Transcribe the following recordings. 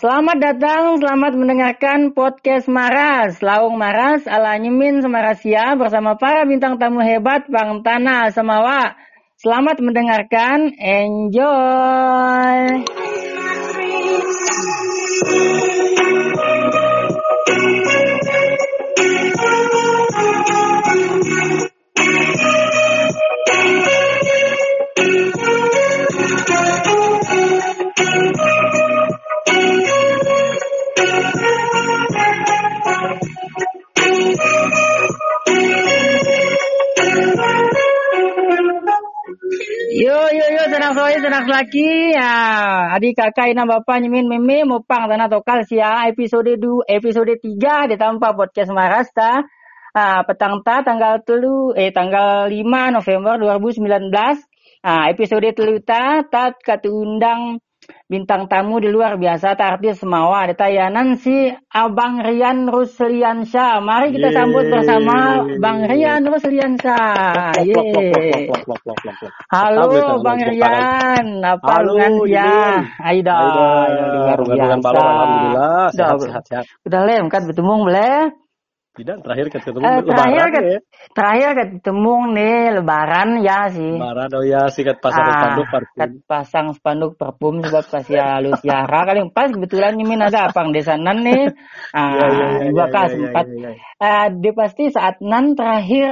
Selamat datang, selamat mendengarkan podcast Maras, Laung Maras ala Nyemin Semarasia bersama para bintang tamu hebat Bang Tanah Semawa. Selamat mendengarkan, enjoy. Yo yo yo senang soy senang lagi ya adik kakak ina bapak nyemin meme mopang tanah tokal sia episode du episode 3 di tanpa podcast Marasta. Ah, petang ta tanggal telu eh tanggal 5 November 2019 ah, episode telu ta tat katu undang bintang tamu di luar biasa artis semawa ada tayanan si Abang Rian Rusliansyah. Mari kita sambut bersama Bang Rian Rusliansyah. Yeay. Halo Bang Rian, apa Halo, dengan dia? Aida, Aida, dengan balon alhamdulillah sehat sehat sehat. Udah lem kan bertemu boleh? Tidak terakhir ketemu Eh, terakhir lebaran ket- ya. Terakhir ketemu nih Lebaran ya sih. Lebaran oh ya sikat pasar Ah, spanduk parfum. kat pasang spanduk parfum sebab pas ya lu siara kali pas kebetulan nyemin ada apang desa nan nih. Ah, Ya, ya, ya, ya, ya, ya, empat. ya, ya. Eh, dia pasti saat nan terakhir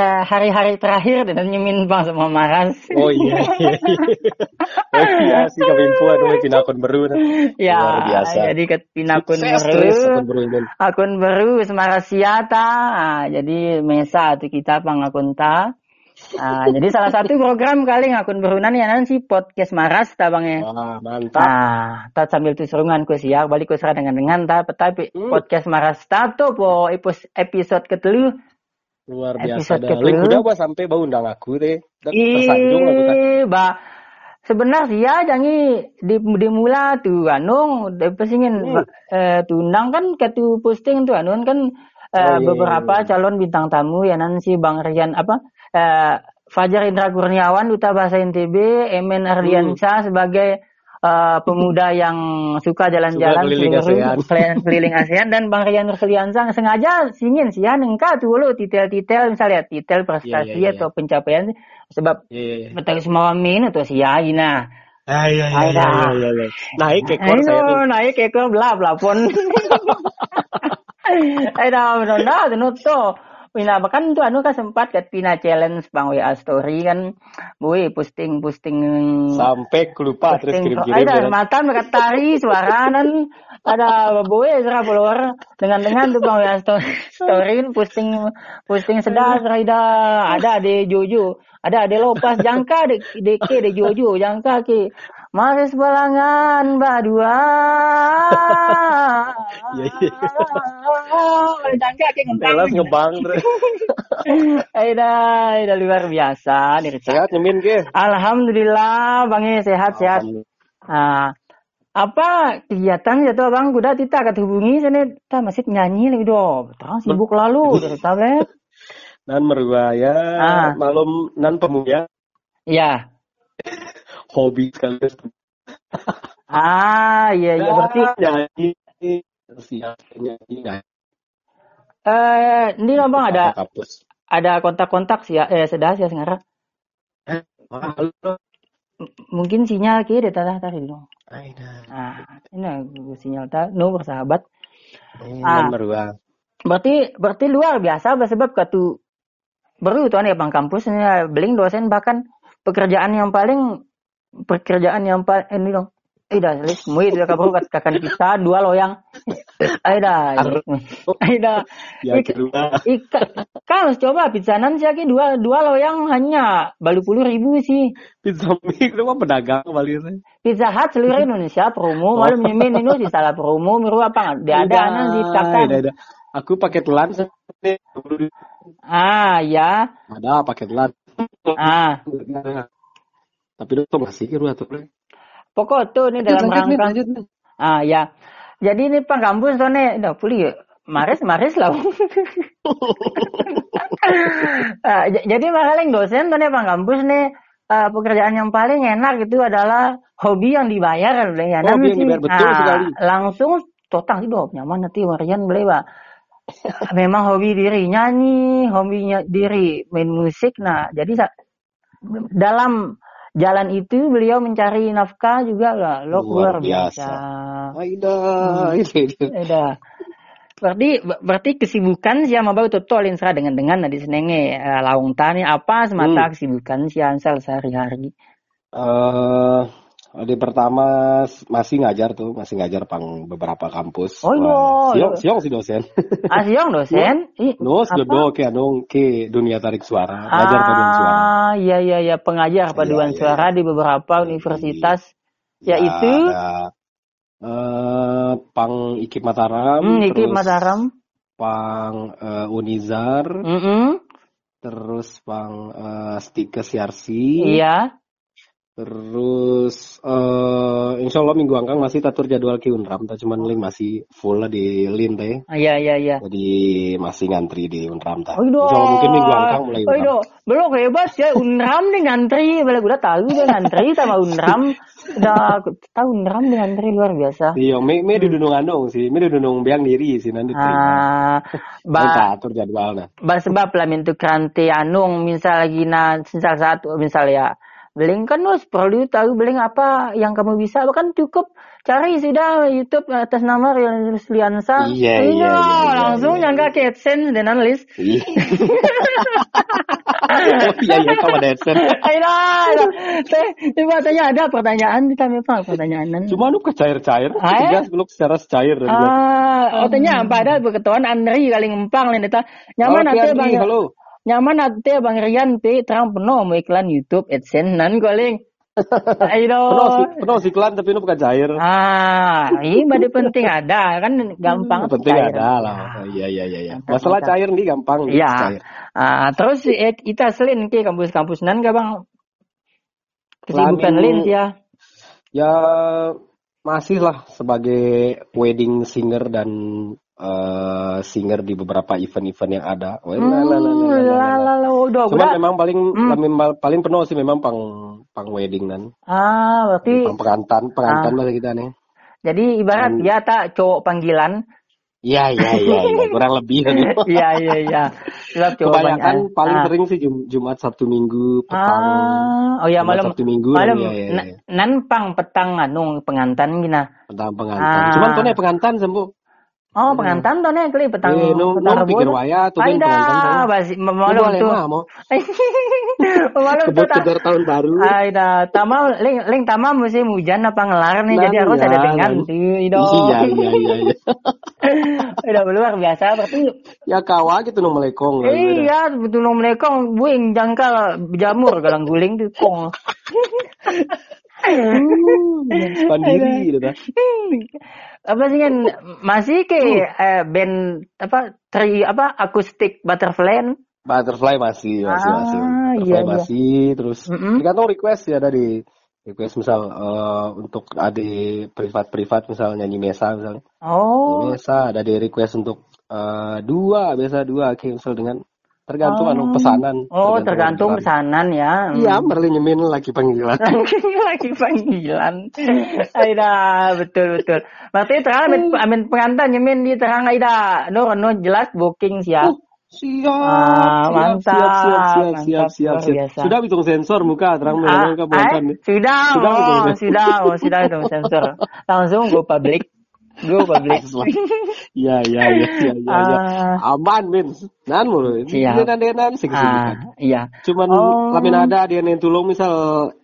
hari-hari terakhir dan nyemin bang sama Maras. Oh iya iya. iya. Oh iya sih kami info aduh pindah akun baru nah. ya, luar biasa. jadi ke pinakun Sukses baru. akun baru akun baru Semarasiata. Ah, jadi Mesa tu kita pang akun ta. Ah, jadi salah satu program kali akun barunan ya nanti podcast Maras ta bang ya. Wah mantap. Nah, ta sambil tu serungan ku siak balik ku serah dengan dengan ta tapi Hmm. podcast Maras ta po episode ketelu. Luar biasa dah. Link udah gua sampai bau undang aku. Dan tersanjung aku kan. Ba sebenarnya ya jangi di dimula tu anu de pesingin Hmm. eh tundang kan ketu posting tu anu kan eh, Oh, iya, beberapa iya, iya. calon bintang tamu ya nan si Bang Rian apa eh Fajar Indra Kurniawan duta bahasa NTB, Emen Ardiansyah sebagai eh, pemuda yang suka jalan-jalan keliling ASEAN. keliling, keliling ASEAN dan Bang Rian Nurliansang sengaja singin sih ya nengka tuh lo titel-titel misalnya titel prestasi iya, iya. atau pencapaian sebab Iya iya. iya. betul semua min atau si Aina. Ah iya iya iya iya. iya. Naik ekor saya tuh. Ayo naik ekor bla bla pun. Aida menunda tenut to. Pina bahkan tuh anu kan sempat kat pina challenge bang WA story kan, boy posting posting Sampai kelupa terus posting kirim-kirim. ada ya. mata mereka tari suara dan ada boy serah follower. Dengan dengan tuh bang WA sto- story posting posting sedar ada ada ade Jojo. Ada ade lopas jangka de de ke de Jojo. Jangka ke Maris balangan badua. Iya, iya. Jelas ngentang. ngebang terus. Aida, aida luar biasa dari Sehat nyemin ke? Alhamdulillah Bang E, sehat-sehat. Ah, apa kegiatan ya tuh Bang? Kuda kita akan hubungi sana kita masih nyanyi lagi do. Betul sibuk lalu dari tablet. Nan merua ya, Ah. malum nan pemuda Iya. hobi sekali. Ah, iya iya berarti nyanyi siap nyanyi nyanyi. eh ini Bang ada kampus. ada kontak-kontak sih ya eh sedah sih sekarang. M- Mungkin sinyal ki deh tadi tadi dong. Aida. Ah, ini gue sinyal ta, no bersahabat. Eh, Ah. Berarti berarti luar biasa sebab katu baru tuan ya bang kampusnya beling dosen bahkan pekerjaan yang paling pekerjaan yang paling ini dong. Eh dah, selik mui itu kabur katakan kita dua loyang. Eh dah, eh dah. Ya. Ika, kan coba pizzanan sih aki dua dua loyang hanya baru puluh ribu sih. Pizza mie itu mah pedagang teh. Pizza Hut seluruh Indonesia promo, malu nyemin ini sih salah promo, miru apa nggak? Ada anak di ada. Aku pakai telan. Ah ya, Ada pakai telan. ah. Tapi itu masih kira tuh. Pokok tuh ini dalam rangka Ah ya. Jadi ini Pak kampus soalnya udah pulih ya. Maris Maris lah. Ah, j- jadi yang dosen tuh nih Pak kampus nih eh, pekerjaan yang paling enak itu adalah hobi yang dibayar kan ya. Hobi yang sih, dibayar, betul ah, sekali. Langsung total hidup nyaman nanti warian beli pak. Memang hobi diri nyanyi, hobinya diri main musik. Nah, jadi dalam jalan itu beliau mencari nafkah juga lah. Lo Luar luar biasa. biasa. Aida, Hmm. itu, itu. Udah. Berarti berarti kesibukan sih sama bau totolin serah dengan dengan di senenge eh, laung tani apa semata Hmm. kesibukan si Ansel sehari-hari. Eh, di pertama masih ngajar tuh, masih ngajar pang beberapa kampus. Oh, iya. siong, siong si dosen. Asiong dosen? Ih, No, apa? sudah ke anong ke dunia tarik suara, ngajar paduan suara. Ah, iya iya iya pengajar paduan Iya, iya, suara di beberapa universitas yaitu ada eh pang Ikip Mataram, hmm, Ikip terus Mataram. pang eh, Unizar, Mm-mm. terus pang eh, Stika Siarsi, Iya. Terus eh insya Allah minggu angkang masih tatur jadwal ki Unram, tak cuman link masih full lah di lin teh, Ah, Iya iya iya. jadi masih ngantri di Unram tak. Insya Allah mungkin minggu angkang mulai Oh, Unram. iya. Belum hebat ya Unram nih ngantri, bala udah tahu dia ngantri sama Unram. Udah tahu Unram dia ngantri luar biasa. Iya, me me di Dunung Andong sih, me di Dunung Biang diri sih nanti. Ah, ba, tatur jadwalnya. ba sebab lah mintu kranti anung misal lagi na misal satu misal ya beling kan us perlu tahu beling apa yang kamu bisa bahkan cukup cari sudah YouTube atas nama Rian Liansa Iya, iya, iya, iya, langsung iya. nyangka ke AdSense dan analis Iya. oh iya iya kamu ada headset. Ayo, teh, coba tanya ada pertanyaan kita memang pertanyaan. Cuma lu kecair-cair, Ah, ya? tegas lu secara cair. Ah, oh tanya apa ada berketuan Andri kali ngempang lain eta. Nyaman Piantri, Bang. halo. Nyaman ate Bang Rian pe terang penuh mau iklan YouTube AdSense nan goling. Ayo. Penuh iklan tapi lu bukan cair. Ah, ini bade penting ada kan gampang Yang penting cair. ada lah. Oh, iya iya iya iya. Mantap, Masalah mantap. cair nih gampang Iya. Ah, terus eh, kita selin ke kampus-kampus nan gak Bang? Kesibukan lin ya. Ya masih lah sebagai wedding singer dan eh, singer di beberapa event-event yang ada. Oh, Hmm, udah, Cuman udah. memang paling Hmm. paling- penuh sih memang pang pang wedding nan. Ah, berarti Pang pengantan, pengantan Ah. kita nih. jadi ibarat Hmm. dia tak cowok panggilan. Iya iya iya iya, kurang lebih. Iya iya iya. Kebanyakan banyak. paling ah. sering sih Jum- Jumat Sabtu Minggu petang. Ah, oh ya Jumat, malam Sabtu Minggu malam iya, na- iya. nan pang petang anung pengantan gina. petang pengantan. Ah. Cuman nih pengantan sembuh. Oh, pengantan tuh nih kali petang. Eh, nu petang nu pikir waya tuh ben pengantan. Basi Lu malam tuh. Malam tuh kejar tahun baru. Aida, tama ling ling tama musim hujan apa ngelar nih jadi iya, ada dengan tuh ido. Iya iya iya iya. Udah luar biasa berarti Ya kawa gitu nu melekong. Iya, betul nom lekong buing jangkal jamur galang guling tuh kong. Pandiri gitu dah. Apa sih kan masih ke eh, band apa tri apa akustik butterfly Butterfly masih masih Ah, masih. iya, Butterfly iya. masih terus Mm-mm. tergantung request ya dari request misal eh, untuk ada privat-privat misal nyanyi mesa misalnya. oh Biasa ada di request untuk eh, dua, biasa dua, kayak misal dengan tergantung Oh. anu pesanan. oh tergantung orderan. pesanan ya Iya, Merlin nyemin lagi panggilan. lagi panggilan Aida betul betul berarti terang amin, amin pengantin nyemin di terang Aida no no jelas booking siap Siap, Ah, siap, mantap, siap, siap, siap, siap, siap, siap. biasa. Sudah hitung sensor muka, terang Ah, ke pengantin. eh, sudah, Sudah, oh, sudah, oh, sudah itu sensor. Langsung go public, go public. Iya, iya, iya, iya, iya. iya. Ah. Aman, Min. Nan mulu. Siap. Denan-denan sih kesibukan. ah, iya. Cuman Oh. lamin ada dia yang tulung misal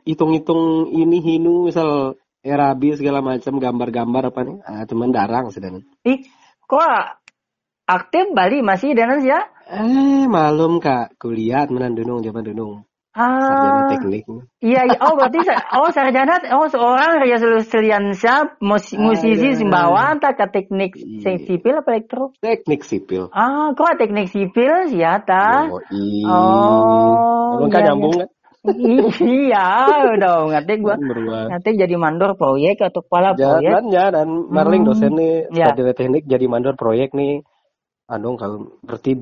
hitung-hitung ini hinu misal erabi segala macam gambar-gambar apa nih. Ah, cuman darang sih dan. Ih, kok aktif Bali masih Danan ya? Eh, malum Kak, kuliah menan dunung zaman dunung. Sarjana Ah, teknik. iya, iya. Oh, berarti oh sarjana, oh seorang Ria Suliansyah, mus musisi. Simbawa, tak ke teknik Iya. sipil apa elektro? Teknik sipil. Ah, kok teknik sipil sih ya, ta? Oh, kan iya, nyambung kan? iya, udah ngerti gua. Kan berdua. Nanti jadi mandor proyek atau kepala proyek. Ya dan Marling Hmm, dosen nih sarjana teknik jadi mandor proyek nih. Anu kalau berarti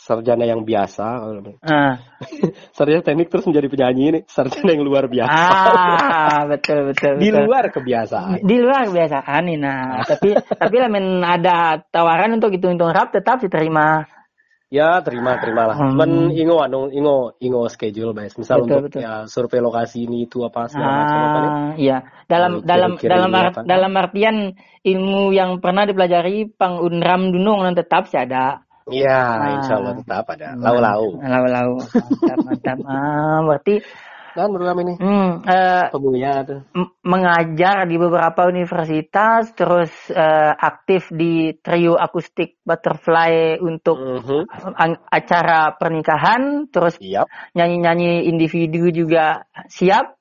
sarjana yang biasa. Ah. sarjana teknik terus menjadi penyanyi ini sarjana yang luar biasa. Ah, betul betul. Di betul. luar kebiasaan. Di luar kebiasaan nih nah. tapi tapi lah men ada tawaran untuk hitung-hitung rap tetap diterima. Ya terima terima lah. Hmm. Cuman ingo anu ingo ingo schedule guys. Misal Betul, untuk betul. ya survei lokasi ini itu apa segala macam. Ah, iya. Dalam Kalau dalam kira-kira dalam ini art- dalam artian ilmu yang pernah dipelajari pang unram dunung tetap sih ada. Iya, Ah. insya Allah tetap ada. Lau-lau. Lau-lau. Mantap, mantap. Ah, berarti Dan bro kami nih hmm, tuh. m- mengajar di beberapa universitas, terus eh, aktif di trio akustik butterfly untuk ang- acara pernikahan, terus Siap. nyanyi-nyanyi individu juga siap.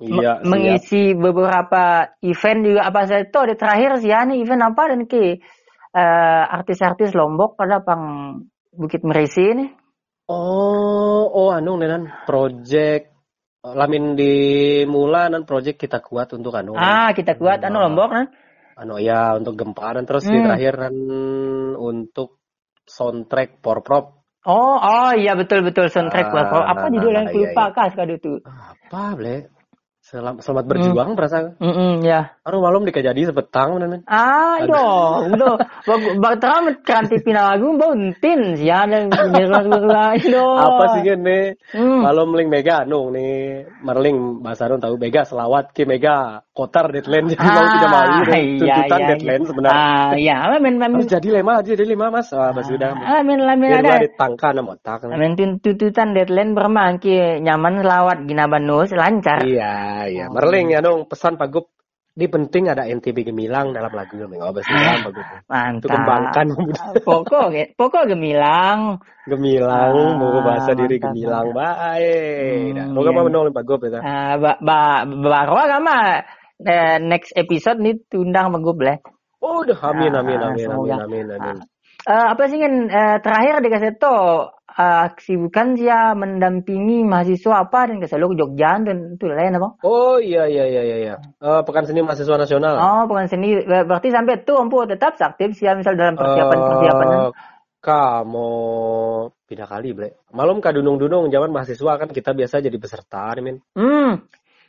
Iya, siap. mengisi beberapa event juga apa saja itu ada terakhir sih ya nih event apa dan ke eh, artis-artis Lombok pada pang Bukit Merisi nih. Oh, oh anu nenan project lamin dimula nan project kita kuat untuk anu. Ah kita kuat anu Lombok kan? Anu ya untuk gempa dan terus di Hmm. terakhir nan untuk soundtrack porprov. Oh oh iya betul betul soundtrack Ah, buat apa nah, judulnya nah, aku iya, lupa iya. kah sekali itu. Apa ble? Selam, selamat berjuang berasa. Mm ya. Aduh malam dikajadi sepetang nenan. Ah, do, do. Bakal kanti pinagung bau entin sih ada do. Apa sih kan nih? Hmm. Kalau meling mega anu nih Merling bahasa tahu mega selawat ke mega kotar deadline jadi mau tidak mau nih. iya, tuntutan iya, deadline iya. sebenarnya Ah, iya, men men harus jadi lima aja jadi lima mas ah mas sudah Ah, men biar ada. ditangka nama otak tun- tuntutan deadline bermangki nyaman selawat gina banus lancar. iya iya Merling ya dong pesan Pak Gup ini penting ada NTB Gemilang dalam lagu apa sih dalam Pak Gup itu Mantap. kembangkan Pokok pokok gemilang. Gemilang Ah, mau bahasa diri mantap, Gemilang mantap. baik Hmm, moga iya. mau menolong Pak Gup ya Ah, ba ba baru agama eh, next episode nih tundang megup lah. oh udah amin Ah, amin amin semoga. amin amin amin Eh, apa sih kan eh, terakhir di Kaseto eh, kesibukan dia mendampingi mahasiswa apa dan keselalu ke Jogja dan itu lain apa? Oh iya iya iya iya. iya. Eh, Pekan Seni Mahasiswa Nasional. Oh, bukan seni. Ber- Berarti sampai itu Ompu tetap aktif sih ya, misal dalam persiapan-persiapan. Eh, kamu pindah kali bre. Malum kadunung-dunung zaman mahasiswa kan kita biasa jadi peserta min. Hmm.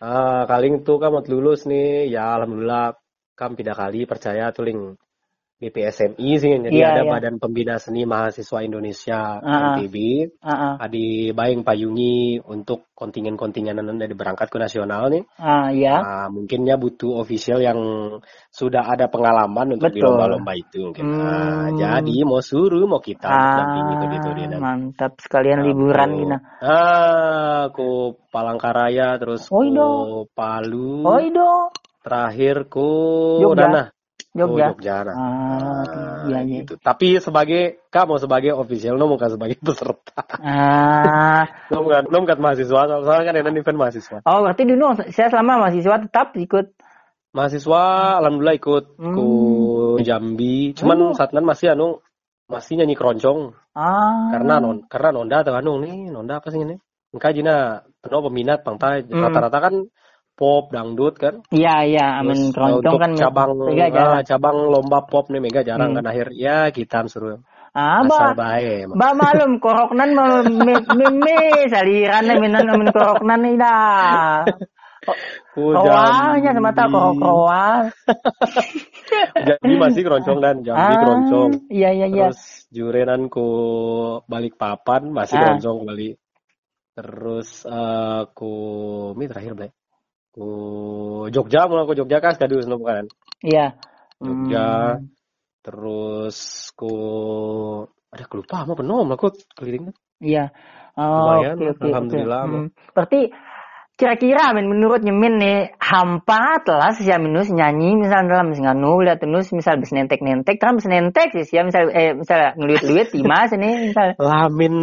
Ah kaling tuh kamu lulus nih. Ya alhamdulillah. Kam pindah kali percaya tuh ling BPSMI sih jadi Iya, ada iya. Badan Pembina Seni Mahasiswa Indonesia Ah. BNPB Ah, ah, adi bayang payungi untuk kontingen-kontingen dari berangkat ke nasional nih ah, ya. Nah, mungkinnya butuh official yang sudah ada pengalaman untuk di Betul. lomba-lomba itu mungkin. Nah, Hmm. jadi mau suruh mau kita untuk dampingi itu itu dia. Ah, mantap sekalian liburan gina. Ah, ku Palangkaraya terus ku iya. Palu. Oh, ido. Terakhir ku Jogja. Jogja. Oh, Jogja. Nah. Ah, iya, iya. gitu. Tapi sebagai kamu sebagai official, no bukan sebagai peserta. Ah, No bukan, no bukan mahasiswa. Soalnya kan ada event mahasiswa. oh berarti dulu saya selama mahasiswa tetap ikut. Mahasiswa alhamdulillah ikut Hmm. ku Jambi. Cuman Oh. saat nan masih anu masih nyanyi keroncong Ah, karena non karena nonda atau anu nih nonda apa sih ini? Engkau jina penuh peminat pangtai Hmm. rata-rata kan pop dangdut kan. iya iya, amin keroncong untuk kan cabang mega ah, jarang. cabang lomba pop nih mega jarang Hmm. kan akhir ya kita suruh Ah, ba, bae. ba malum koroknan me saliran na minan amin koroknan Roangnya semata Jambi. korok roang. Jambi masih keroncong dan Jambi Ah, keroncong. Iya iya iya. Terus jurenan ku balik papan masih Ah. keroncong kembali. Terus eh ku mi terakhir Blek. Ku Jogja mulai ku Jogja kas kadus no bukan. Iya. Jogja. Hmm. Terus ku ada kelupa apa penuh aku keliling. Iya. Oh, Lumayan, oke. alhamdulillah. Hmm. Berarti kira-kira men menurut nyemin nih hampa telah sih minus nyanyi misal dalam nganu lihat terus misal bisa nentek nentek terus bisa nentek sih ya misal eh misal ngeluit luit timas ini misal. Lamin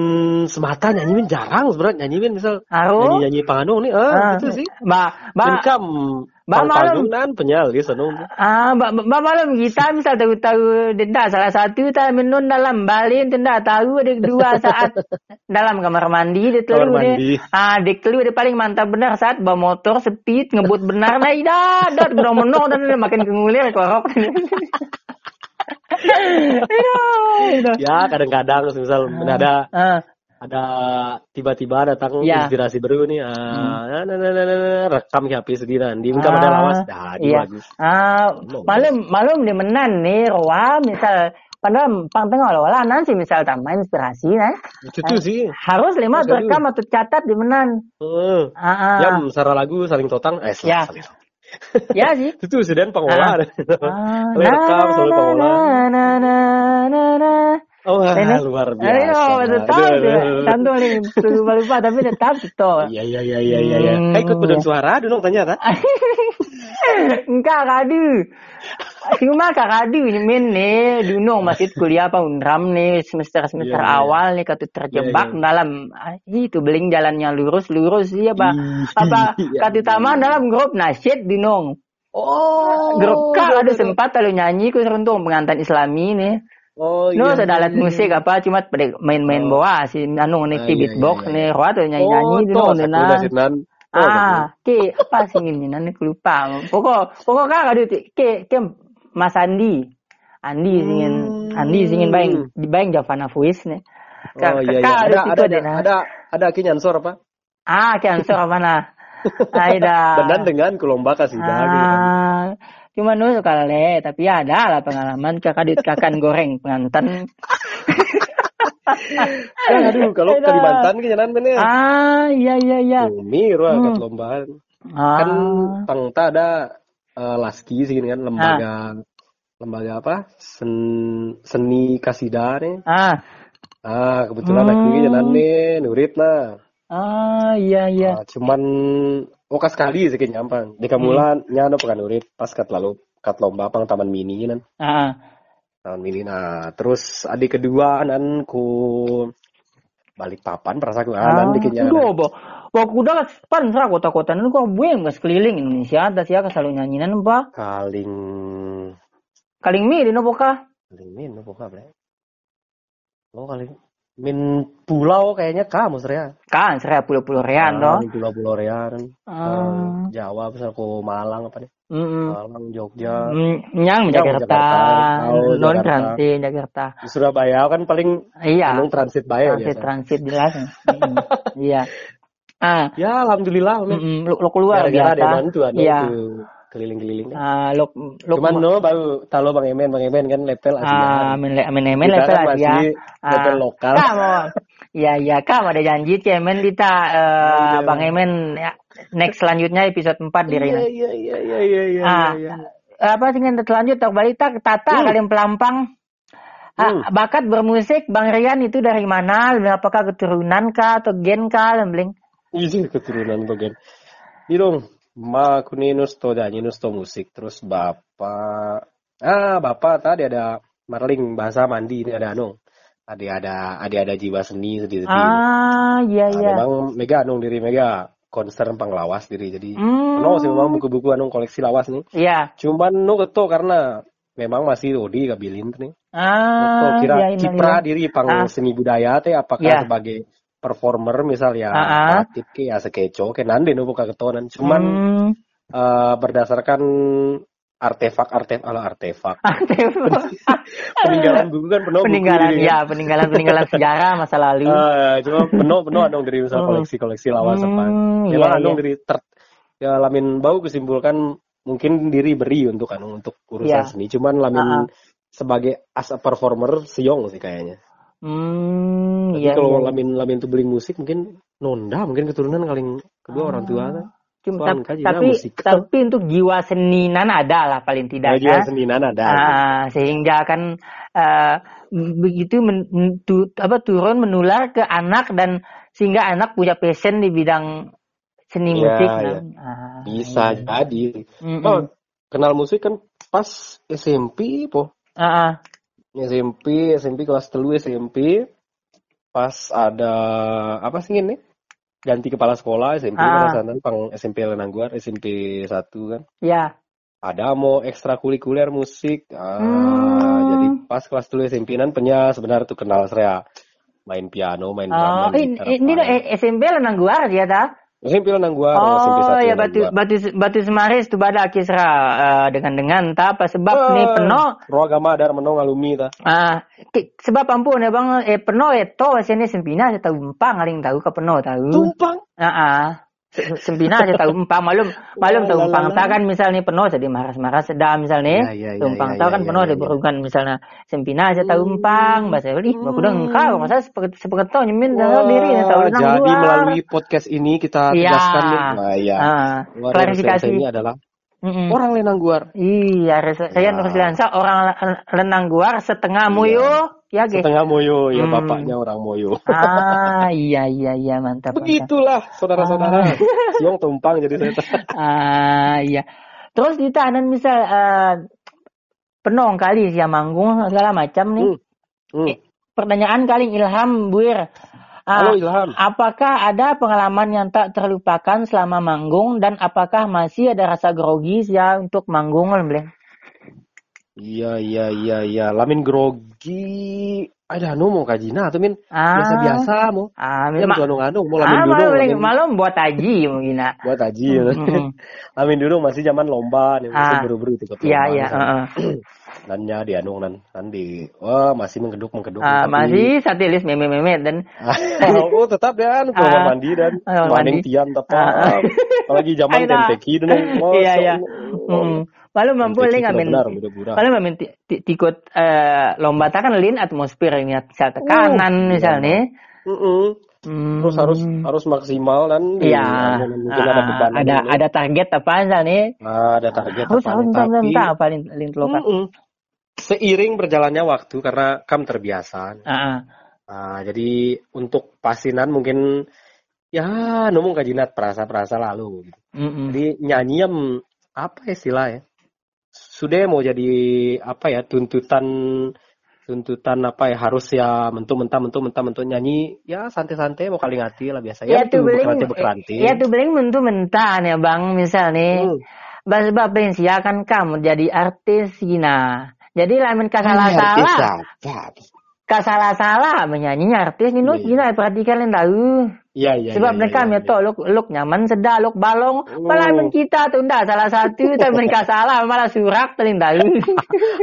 semata nyanyiin jarang sebenarnya nyanyiin misal. Nyanyi nyanyi panganu nih, eh Ah, gitu sih. ba ba. Income Ba, panggung dan penyalis anu. Ah, ba, ba, malam kita misal tahu-tahu denda salah satu tak minum dalam balin tenda tahu ada dua saat dalam kamar mandi dia telu mandi. Ah, dia telu dia paling mantap benar saat bawa motor speed ngebut benar ida dat benar menong dan makin kengulir korok. Aduh, ya kadang-kadang misal ada Ah, ada tiba-tiba datang Ya. inspirasi baru nih ah, nah, nah, nah, nah, nah, nah, rekam di HP sediran di muka Ah, pada lawas dah di iya. Ah, Belum. malum malum di menan nih roa misal padahal pang tengok lah wala nanti misal tambah inspirasi nah. itu tuh sih Harus lima Harus rekam atau catat di menan. Eh, Ah, ah. ya secara lagu saling totang eh Ya. saling ya sih. itu tuh sedang pengolah Ah, rekam selalu pengolah. Oh Ini- luar Ayo, biasa betul tahu Aduh, tuh. aduh. Tentu nih, lupa lupa tapi tetap betul. Iya iya iya iya iya. iya. Hmm. Eh, ikut pedang suara dulu ternyata. Enggak kadu. Cuma kak kadu ini men nih dulu masih kuliah apa unram nih semester semester Iya, iya. awal nih katu terjebak Iya, iya. dalam ah, itu beling jalannya lurus lurus iya Ih, apa iya, katu iya. taman dalam grup nasyid dinong Oh. grup kak ada sempat lalu nyanyi ku seruntung pengantin islami nih Oh No, iya. ada alat iya, musik apa cuma main-main Oh. bawa si anu nih Ah, ki iya, beatbox iya, iya. nih roa tuh Oh, nyanyi-nyanyi denan. dah sinan. Oh, Ah, ke apa sih ini nanti aku lupa. Pokok pokok kak ada ke ke Mas Andi. Andi singin Hmm. Andi singin baing baing Javana Fuis nih. Oh iya iya. Kak Ada ada ada, ada ada nyansor apa? Ah, kan suara mana? Aida. Benar dengan kulomba kasih dah gitu. Ah, cuma nu kali, tapi ya ada lah pengalaman kakak di kakan goreng pengantin. Kan aduh kalau. Kalimantan ki nyanan bener. Ah, iya iya iya. Bumi ruah Hmm. kat lombaan. Ah, Kan tangta ada eh, laski sih kan lembaga lembaga apa? Sen, seni kasida nih. ah, Ah, kebetulan Hmm. aku ini jalan nih, nurit nah. ah, iya iya. Ah, cuman okas sekali sih nyampang. Di kamulan nyana pekan nurit pas kat lalu kat lomba pang taman mini nan. Ah, Taman mini nah. Terus adik kedua nan ku balik papan perasa ku ah, anan dikitnya. Aduh, bo. Waktu udah pan serah kota-kota nu kok bueng mas keliling Indonesia ada siapa selalu nyanyinan apa? Kaling Kaling mi di nopo kaling min apa kabar? Oh kaling min pulau kayaknya kamu ya. Kan serah pulau-pulau rean Ah, toh. Pulau-pulau rean. Ah, Jawa misal ku Malang apa nih? mm Malang, Jogja. Mm, Nyang Nyang, Jakarta, Jakarta. Non Jakarta. transit Jakarta. Di Surabaya kan paling Iya, Gunung transit baik transit biasa. transit jelas. Mm, Iya. Ah, Ya alhamdulillah mm, lo, lo keluar Gara-gara ada biasa. mantu ada Iya. itu keliling-keliling. Ah, lo lo Cuman no baru talo Bang Emen, Bang Emen kan level ah, Asia. men men men Kita level kan aja. masih level Ah, lokal. Kamu, iya iya kamu ada janji cemen kita eh, Iya. Bang Emen ya, next selanjutnya episode 4 di Iya Rina. iya iya iya iya iya. Ah, iya. apa sih yang terlanjut tak balik tak tata Hmm. kalian pelampang Ah, Hmm. bakat bermusik Bang Rian itu dari mana? Apakah keturunan kah atau gen kah? Lembling. Iya keturunan bagian. Ini dong, ma kuninus to nyanyiinus to musik. Terus bapak, ah bapak tadi ada marling bahasa mandi ini ada anu. Ada ada ada ada jiwa seni sedikit. Ah, iya iya. memang mega anu diri mega concern panglawas diri jadi. Hmm. No sih memang buku-buku anu koleksi lawas nih. Iya. Cuman no keto karena memang masih Odi kabilin nih. Ah, Keto kira iya, iya, kiprah iya. diri pang Ah. seni budaya teh apakah Iya. sebagai performer misal ya Ah, ah. kreatif ke ya sekeco ke nande no buka ketonan cuman Hmm. eh, berdasarkan artefak artefak ala artefak peninggalan buku kan penuh peninggalan buku ya, peninggalan peninggalan sejarah masa lalu. Ah, cuma penuh penuh adong dari misal koleksi koleksi lawas apa Hmm, memang iya, adong iya. dari ter ya lamin bau kesimpulkan mungkin diri beri untuk anu untuk urusan Iya. seni cuman lamin Ah, ah. sebagai as a performer siong sih kayaknya Hmm, Jadi iya. kalau iya. lamin lamin tuh beli musik mungkin nonda mungkin keturunan kaling kedua orang tua kan. Cuma, Soal tapi musik. tapi untuk jiwa seninan ada lah paling tidak ya. yang seninan ada. Ah, sehingga kan eh, begitu men, tu- apa turun menular ke anak dan sehingga anak punya passion di bidang seni Iya, musik. iya. kan. Ah, Bisa iya. jadi. Mm-mm. Oh, kenal musik kan pas SMP po. Ah, ah. SMP, SMP kelas telu SMP. Pas ada apa sih ini? Ganti kepala sekolah SMP Ah. ah. pang SMP Lenangguar, SMP 1 kan. ya. Ada mau ekstrakurikuler musik. Ah, Hmm. jadi pas kelas telu SMP nan penya sebenarnya tuh kenal saya main piano, main drum, Oh, main ini, gitar, ini SMP lenang gua dia ta. Musim pila nang gua, Oh ya batu batu batu semaris tu bada kisra uh, dengan dengan ta apa sebab uh, ni penuh roh agama ada menong alumi ta. Ah uh, sebab ampun ya bang eh penuh eto sini sempina saya tahu empang aling tahu ke penuh tahu. Tumpang. Ah uh, uh. Sempina aja tahu umpang malum malum tahu umpang ta kan misalnya penuh jadi marah-marah sedang misalnya ya, ya, umpang ya, ta kan ya, penuh ya, ada ya. misalnya sempina aja tahu umpang bahasa hmm. aku udah engkau masa seperti seperti tahu nyemin tahu diri tahu jadi melalui podcast ini kita tegaskan ya. nah, ya. Uh, klarifikasi ini adalah Mm-hmm. Orang Lenangguar. Iya, saya nah. Nursilansa orang Lenangguar setengah iya. Moyo, ya ge. Setengah Moyo, ya hmm. bapaknya orang Moyo. Ah, iya iya iya mantap. Begitulah saudara-saudara. Ah. Siong tumpang jadi saya. ah, iya. Terus kita ada misal uh, penong kali sih manggung segala macam nih. Hmm. Hmm. Pertanyaan kali Ilham Buir. Halo ah, Ilham. Apakah ada pengalaman yang tak terlupakan selama manggung dan apakah masih ada rasa grogi ya untuk manggung Bleng? Iya iya iya iya. Lamin grogi. Ada anu mau kajina atau min ah. biasa biasa mau. Ah, ya, anu anu mau lamin ah, dulu. Malam, malam buat aji mungkin. buat aji. Mm -hmm. lamin dulu masih zaman lomba nih, masih ah. buru-buru itu Iya iya. nannya di anu nan. Nan di wah masih mengkeduk mengkeduk uh, masih satilis meme meme dan oh tetap ya anu uh, mandi dan. uh, maning tian tetap. Uh, apalagi zaman MTQ dan. Oh, iya iya. Lalu mampu lin ngamen, lalu ngamen tikut uh, lomba kan lin atmosfer ini misal tekanan uh, misalnya. Uh, uh. Hmm. Terus harus harus maksimal dan iya. Uh, ada ada, ada target apa nih? Ah, ada target harus harus apa lin lin lokal. Seiring berjalannya waktu karena kam terbiasa. Uh -uh. Uh, jadi untuk pasinan mungkin ya nomong kajinat perasa-perasa lalu. Gitu. Mm -mm. Jadi nyanyi apa istilah ya? Sudah mau jadi apa ya tuntutan tuntutan apa ya harus ya mentu mentah mentu mentah mentu nyanyi ya santai-santai mau kali ngati lah biasa ya, ya tuh beling ya tuh beling mentu mentah ya bang misal nih hmm. Sebab pensia kan kamu jadi artis Gina. Jadi lamun kasalah-salah. Kasalah-salah menyanyinya artis ini yeah. perhatikan yang tahu. Iya iya. Sebab yeah, mereka yeah, yeah. luk luk nyaman sedar luk balong. Oh. Malah kita tuh ndak salah satu tapi mereka salah malah surak teling tahu.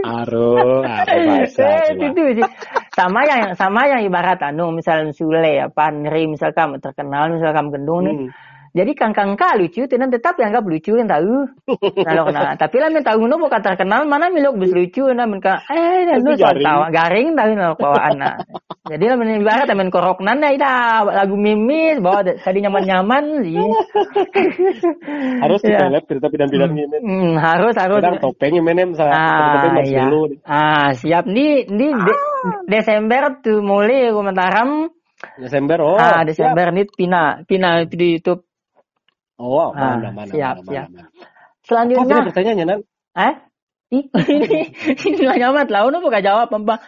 Aro, eh, itu sih. Sama yang sama yang ibarat anu misalnya Sule apa Nri misal kamu terkenal misal kamu gendung nih. Jadi kangkang ka lucu, tenan tetap yang gak lucu yang tahu. Nah, nah, tapi lah tahu nu bukan terkenal mana milok bis lucu nah men eh nu tahu garing tahu nah bawaan nah. Jadi lah men ibarat men korok nana ida lagu mimis bawa tadi nyaman-nyaman sih. harus kita lihat cerita pidan-pidan ini. Hmm, harus harus. Kadang topeng menem misalnya ah, topeng iya. Ah, siap nih di de Desember tuh mulai komentaram Desember oh. Ah, Desember nih pina pina di YouTube Oh, nah, mana, mana, siap, mana, siap. Mana, Selanjutnya. Oh, pertanyaannya, Nan? Eh? ini ini nyamat lah, udah bukan jawab apa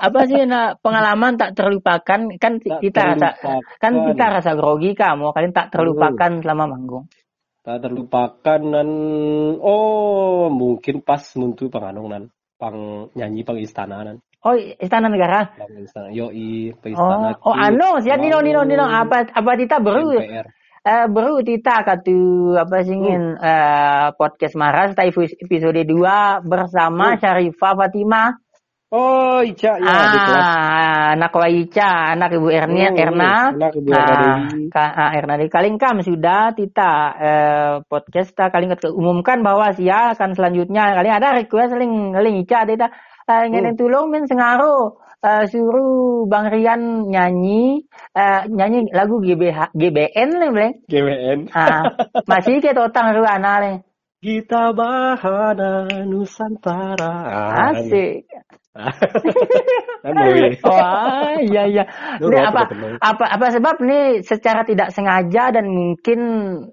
apa sih nah, pengalaman tak terlupakan kan tak kita terlupakan. rasa kan kita rasa grogi kamu kalian tak terlupakan selama manggung tak terlupakan dan oh mungkin pas muntu panganong nan pang nyanyi pang istana nan Oh, istana negara. Pang istana. Yo i, istana. Oh, oh anu, siapa nino nino nino apa apa kita baru Uh, bro, kita katu apa sih ingin hmm. uh, podcast Maras episode 2 bersama hmm. Syarifah Fatimah. Oh, Ica ya ah, di kelas. anak wa Ica, anak Ibu Ernia, hmm, Erna. Anak Ibu nah, Ka, uh, Erna di Kalingkam sudah kita uh, podcast kita kali umumkan bahwa sia akan selanjutnya kali ada request ling ling Ica kita uh, ngene hmm. tulung men sengaruh uh, suruh Bang Rian nyanyi uh, nyanyi lagu GBH GBN nih boleh GBN ah masih ke totang ruana nih kita bahana Nusantara. Asik. Wah, iya iya. Ini apa apa apa sebab nih secara tidak sengaja dan mungkin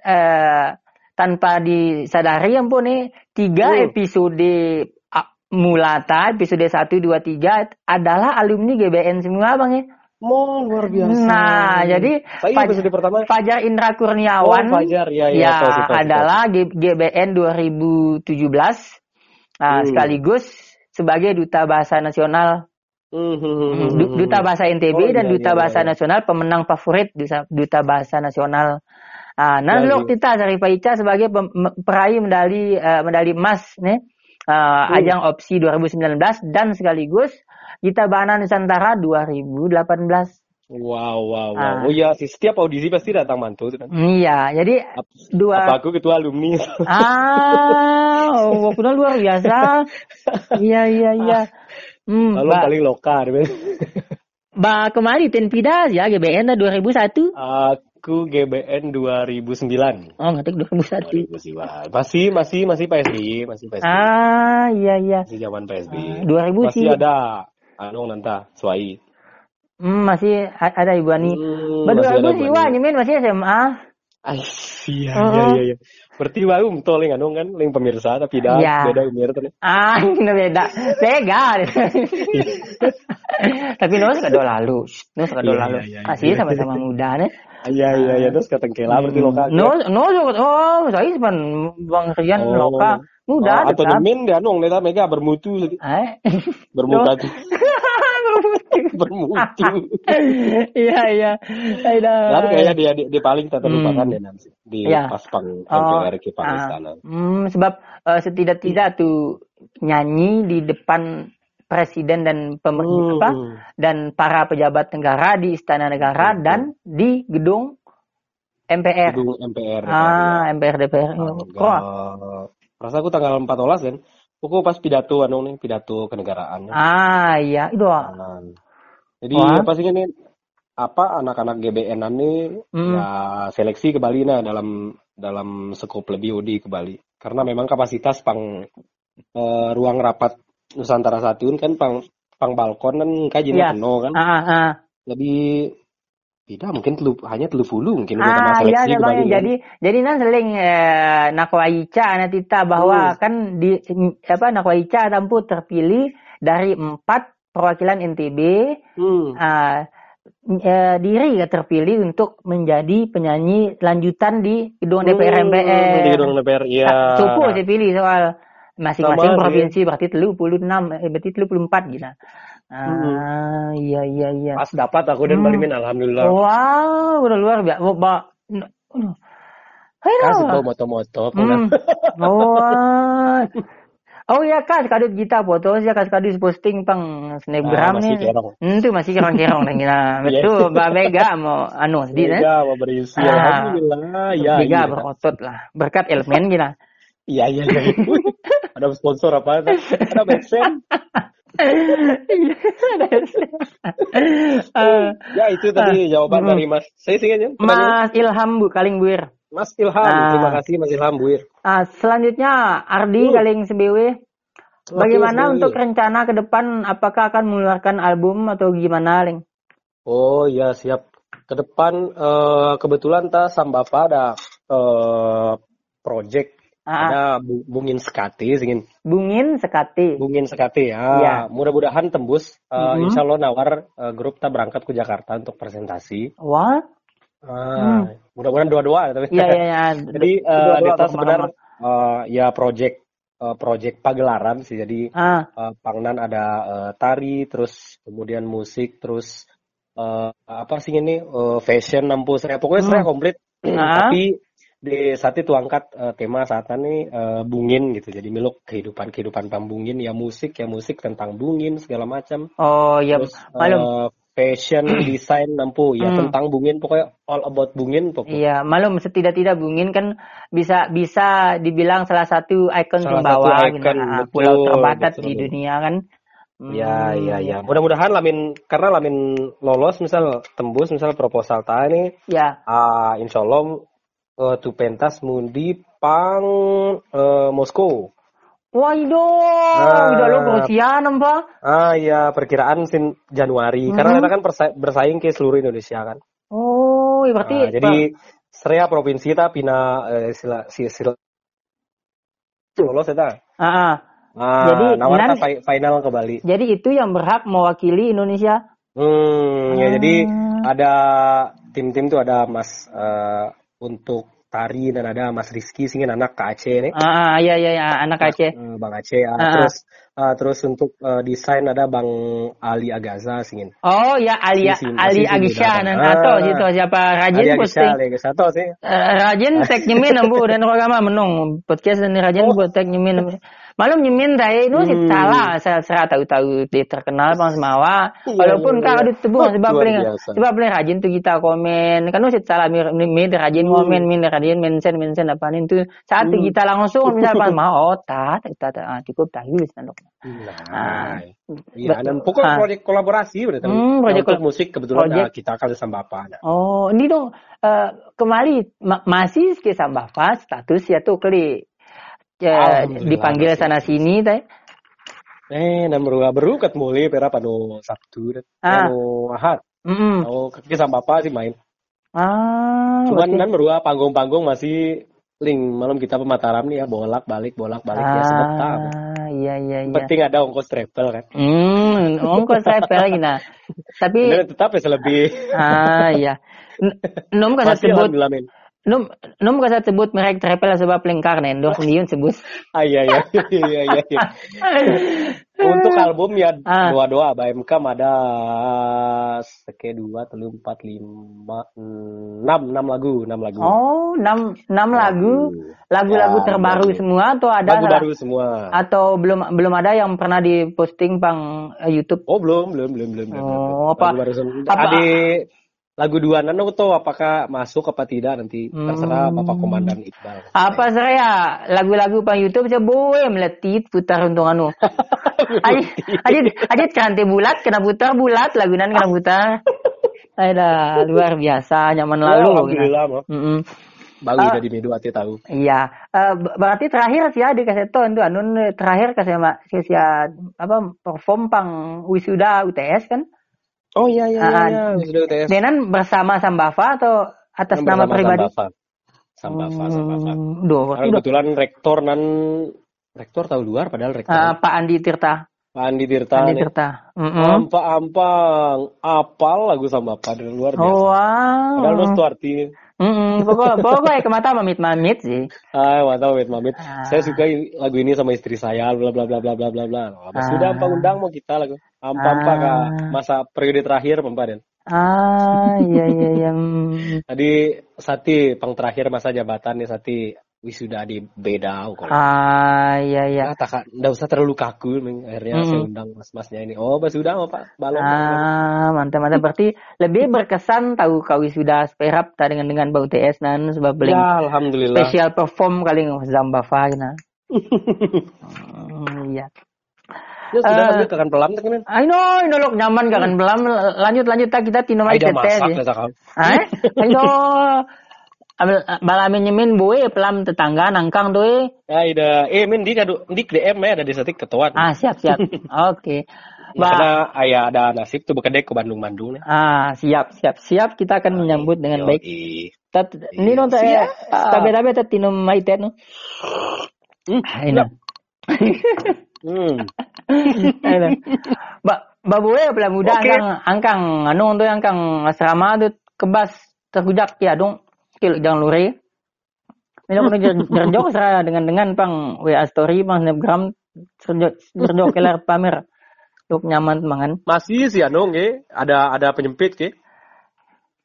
eh, tanpa disadari ampun nih tiga hmm. episode Mulata episode 1, 2, 3 adalah alumni GBN semua Bang ya. Oh, luar biasa. Nah, jadi Saya episode pertama. Fajar Indra Kurniawan oh, Fajar, ya, ya, ya tahu, tahu, tahu, adalah GBN 2017 nah, hmm. sekaligus sebagai duta bahasa nasional. Hmm, hmm, duta bahasa NTB oh, dan iya, duta iya, bahasa iya. nasional pemenang favorit duta bahasa nasional. Ah, nah, Ya, Lok Tita Sarifah Ica sebagai pem- me- peraih medali eh, medali emas nih eh, Hmm. ajang opsi 2019 dan sekaligus Gita Bana Nusantara 2018. Wow, wow, wow. Ah. Oh iya sih, setiap audisi pasti datang mantu kan. Iya, jadi Ap- dua Apa aku ketua alumni? Ah, oh, Wakuna luar biasa. Iya, iya, iya. Hmm, Lalu Mbak, paling lokal. Mbak kemarin Tenpidas ya GBN 2001. Aku GBN 2009. Oh, ngetik 2001. 2009. Masih, masih, masih PSBY, masih PSBY. Ah, iya, iya. Masih zaman PSBY. Ah, 2000 masih sih. ada anu nanta Suai. Hmm, masih ada Ibu Ani. Hmm, Mbak masih ada 2000 sih, Bani. wah, nyemin masih SMA. Iya, Oh. iya, iya, iya. Berarti baru umto ling anu kan, ling pemirsa tapi dah Iya. beda umur tuh. Ah, ini beda. Bega. Tapi Nus kado lalu. Nus kado Iya, lalu. iya, iya, Masih iya. sama-sama muda nih. Iya, iya, iya, terus kata kela berarti lokal. Nus, Nus, oh, saya sepan Bang Rian Oh. loka. Muda Oh, atau nyemin dia anu neta mega bermutu. Eh. Bermuka tuh. bermutu. Iya, iya. Lalu kayaknya dia, dia, dia paling tak terlupakan Hmm. nanti di Iya. pas pang Oh, MPR ke pang ah. Hmm, sebab eh, setidak-tidak tuh nyanyi di depan presiden dan pemerintah apa Hmm. dan para pejabat negara di istana negara Hmm. dan di gedung MPR. Gedung MPR. Ah, MPR DPR. Kok? Rasa aku tanggal 14 kan. Aku pas pidato anu nih, pidato kenegaraan. Ah, iya, itu. Nah, Jadi Wah. apa sih ini apa anak-anak GBN ini Hmm. ya seleksi ke Bali nah dalam dalam skop lebih UDI ke Bali karena memang kapasitas pang eh, ruang rapat Nusantara satu kan pang pang balkon kan kajian Iya. penuh kan Ah, ah. jadi tidak mungkin telu, hanya telu puluh mungkin Ah, iya, seleksi ada ke Bali kan. Jadi, jadi nan seling eh, nakwaica anak tita bahwa Hmm. kan di apa nakwaica tampu terpilih dari empat perwakilan NTB Hmm. ah, eh, diri ya terpilih untuk menjadi penyanyi lanjutan di gedung DPR Hmm, MPR. di gedung DPR iya Cukup saya pilih soal masing-masing provinsi berarti telu puluh enam, eh, berarti telu puluh empat gitu. Ah, iya iya iya. pas dapat aku dan Hmm. Balimin alhamdulillah Wow, udah luar biasa. Ba, kasih tahu moto-moto Hmm. Oh iya kak, kadut kita foto sih kak kadut posting pang snapgram Ah, masih nih. Hmm, itu masih kerong-kerong nih kita. Betul, Mbak Mega mau anu sedih nih. Mega mau berisi Ah. alhamdulillah ya Mega iya. berotot lah. Berkat elemen kita. Iya iya iya. ada sponsor apa? Ada Maxen. Iya, ada Eh, Ya itu tadi jawaban Hmm. dari Mas. Saya sih. Mas Ilham Bu Kalingbuir. Mas Ilham. Ah. Terima kasih Mas Ilham Buir. Ah, selanjutnya Ardi Hmm. Kaling SBW. Bagaimana untuk rencana ke depan? Apakah akan mengeluarkan album atau gimana, Ling? Oh ya siap. Ke depan eh, kebetulan ta sama Bapak ada eh, project Ah, ada Bu- bungin sekati singin Bungin Sekati. bungin sekati ya. Iya. Mudah-mudahan tembus. Eh, Mhm. Insya Allah nawar eh, grup kita berangkat ke Jakarta untuk presentasi. Wah, Ah, mudah-mudahan dua-dua tapi. Hmm. iya iya iya. Jadi eh, Dua-dua Deta berkembang. sebenarnya eh, ya project eh, project pagelaran sih. Jadi Ah, eh, Pangnan ada eh, tari, terus kemudian musik, terus eh, apa sih ini eh, fashion nampu saya pokoknya Hmm. saya komplit. Ah. Tapi di saat itu angkat eh, tema saat ini eh, bungin gitu. Jadi meluk kehidupan kehidupan pambungin ya musik ya musik tentang bungin segala macam. oh iya, Terus malum. eh, fashion desain nampu ya Hmm. tentang bungin pokoknya all about bungin pokoknya. Iya, malum setidak-tidak Bungin kan bisa bisa dibilang salah satu ikon Salah pembawa satu gitu. ikon, Ah, betul, pulau terbatas betul. di dunia kan. Ya, Hmm, ya, ya. Mudah-mudahan Lamin karena Lamin lolos misal tembus misal proposal ta ini Ya, ah insya Allah eh, tu pentas mundi pang eh, Moskow. Itu, Ah. udah lo Rusia nampak. Ah ya perkiraan sin Januari Hmm. karena kita kan bersaing ke seluruh Indonesia kan. Oh, iya, berarti Ah, jadi Seria provinsi kita pina eh, sila si sila lolos eta. Ah, ah. Ah, Jadi, nawar nan- ta fi- final ke Bali. jadi itu yang berhak mewakili Indonesia. Hmm, ya Ah. jadi ada tim-tim tuh ada Mas eh, untuk Lestari dan ada Mas Rizky singin anak Kak Aceh nih. Ah, iya iya ya, anak Aceh. Eh, Bang Aceh. ah. Ah. Terus ah, terus untuk eh, desain ada Bang Ali Agaza singin. Oh ya Ali Ali Agisha dan Ah. atau situ siapa rajin Ali posting. Ali Agaza tahu sih. Eh, rajin tag nyemin ambu dan ragama menung podcast dan rajin buat tag nyemin. Malum nyemin dai nu. Hmm. salah saya saya tahu-tahu dia terkenal bang semawa. Iya, Walaupun iya, kak iya. ada tebung sebab paling sebab paling rajin tuh kita komen. Kan nu salah mir rajin Hmm. komen mir rajin mention mention apa nih tuh saat Hmm. kita langsung misal pas mau oh tak tak tak, ah, cukup tahu. Nah, betul. iya, dan pokok Ah. proyek kolaborasi tahu. Hmm, proyek untuk musik kebetulan ah, kita akan sama apa nah. Oh, ini dong eh, kembali ma- masih ke Sambava status ya tuh kali Alhamdulillah, dipanggil sana sini teh. Eh, dan beruga berukat mulai pera pano Sabtu dan Ah. Ahad. Mm Oh, kita sama apa sih main. Ah, Cuman kan beruga panggung-panggung masih link malam kita pemataram nih ya bolak balik bolak balik ya sebentar. Ah, iya iya iya. Penting ada ongkos travel kan. Hmm, ongkos travel lagi nah. Tapi Dan tetap ya lebih. ah iya. Nom Masih sebut nom nom kasat sebut merek travel sebab lengkar nendo sendiri sebut. Ah iya iya iya iya. iya. Untuk album ya Ah. doa doa BMK ada seke dua telu empat lima enam enam lagu enam lagu. Oh, enam enam lagu lagu-lagu Ya, terbaru lagu. semua atau ada lagu baru semua. atau belum belum ada yang pernah diposting pang eh, YouTube? Oh belum belum belum belum. Oh, belum. apa- baru semua. apa- Ada lagu dua nano tuh apakah masuk apa tidak nanti Hmm. terserah Bapak Komandan Iqbal. Apa saya lagu-lagu pang YouTube saya boleh meletit putar untuk anu. Ajit ajit ajit kanti bulat kena putar bulat lagunan kena putar. Ada luar biasa nyaman Ya, lalu. Alhamdulillah mah. Mm-mm. Baru Ah. udah di medu ati tahu. Iya, Eh, ber- berarti terakhir sih ada kaseton tuh anun terakhir kasih mak kasih apa perform pang wisuda UTS kan? Oh iya iya Ah, iya, iya. sudah UTS. Denan bersama Sambava atau atas nama bersama pribadi? Sambava. Sambava, Sambava. Hmm, Duh, Karena kebetulan rektor nan rektor tahu luar padahal rektor. Ah, Pak Andi Tirta. Pak Andi Tirta. Andi. Tirta. Mm-mm. Ampang-ampang apal lagu sama apa dari luar biasa. Oh, Padahal wow. lu arti. Mm-mm. Pokok, pokoknya ke mata mamit-mamit sih. Ah, wait mamit. Ah. Saya suka lagu ini sama istri saya bla bla bla bla bla bla bla. Ah. Sudah ampang undang mau kita lagu. Ampang-ampang Ah. Kak. masa periode terakhir Pampaden. Ah, iya iya iya. Hmm. Tadi Sati pang terakhir masa jabatan nih Sati wisuda di beda kalau. Ah, iya iya. Ya, tak nggak usah terlalu kaku, akhirnya Mm. saya undang mas-masnya ini. Oh, mas sudah mau pak balon. Ah, mantap mantap. Berarti lebih berkesan tahu kau sudah sperap tak dengan dengan bau TS nan sebab beli ya, alhamdulillah. special perform kali Zambava gitu. Hmm, iya. Ya sudah Eh, lanjut akan pelam kan. I know, ini lok nyaman kan belam lanjut lanjut tak kita tino mai Aida tetes. masak ya. Ah, I know. Ambil balamin nyemin boe pelam tetangga nangkang doe. Ya, Aida. Eh, min di kadu di DM ya ada di setik ketuan. Ah, siap siap. Oke. Ba Karena ayah ada nasib tuh bekedek ke Bandung-Bandung nih. ah, siap siap siap kita akan menyambut dengan baik. Tat ini nonton ya. Tabe tabe tat tino mai tet no. Hmm, Ini. Hmm. Ba baboe pula muda Oke. angkang angkang anu untuk angkang asrama tu kebas terhujak ya dong kilo jangan lure. Ini aku jerjok serah dengan dengan pang WA story pang snapgram jerjok kelar pamer. Duk nyaman mangan. Masih sih anu nge, ada ada penyempit ke.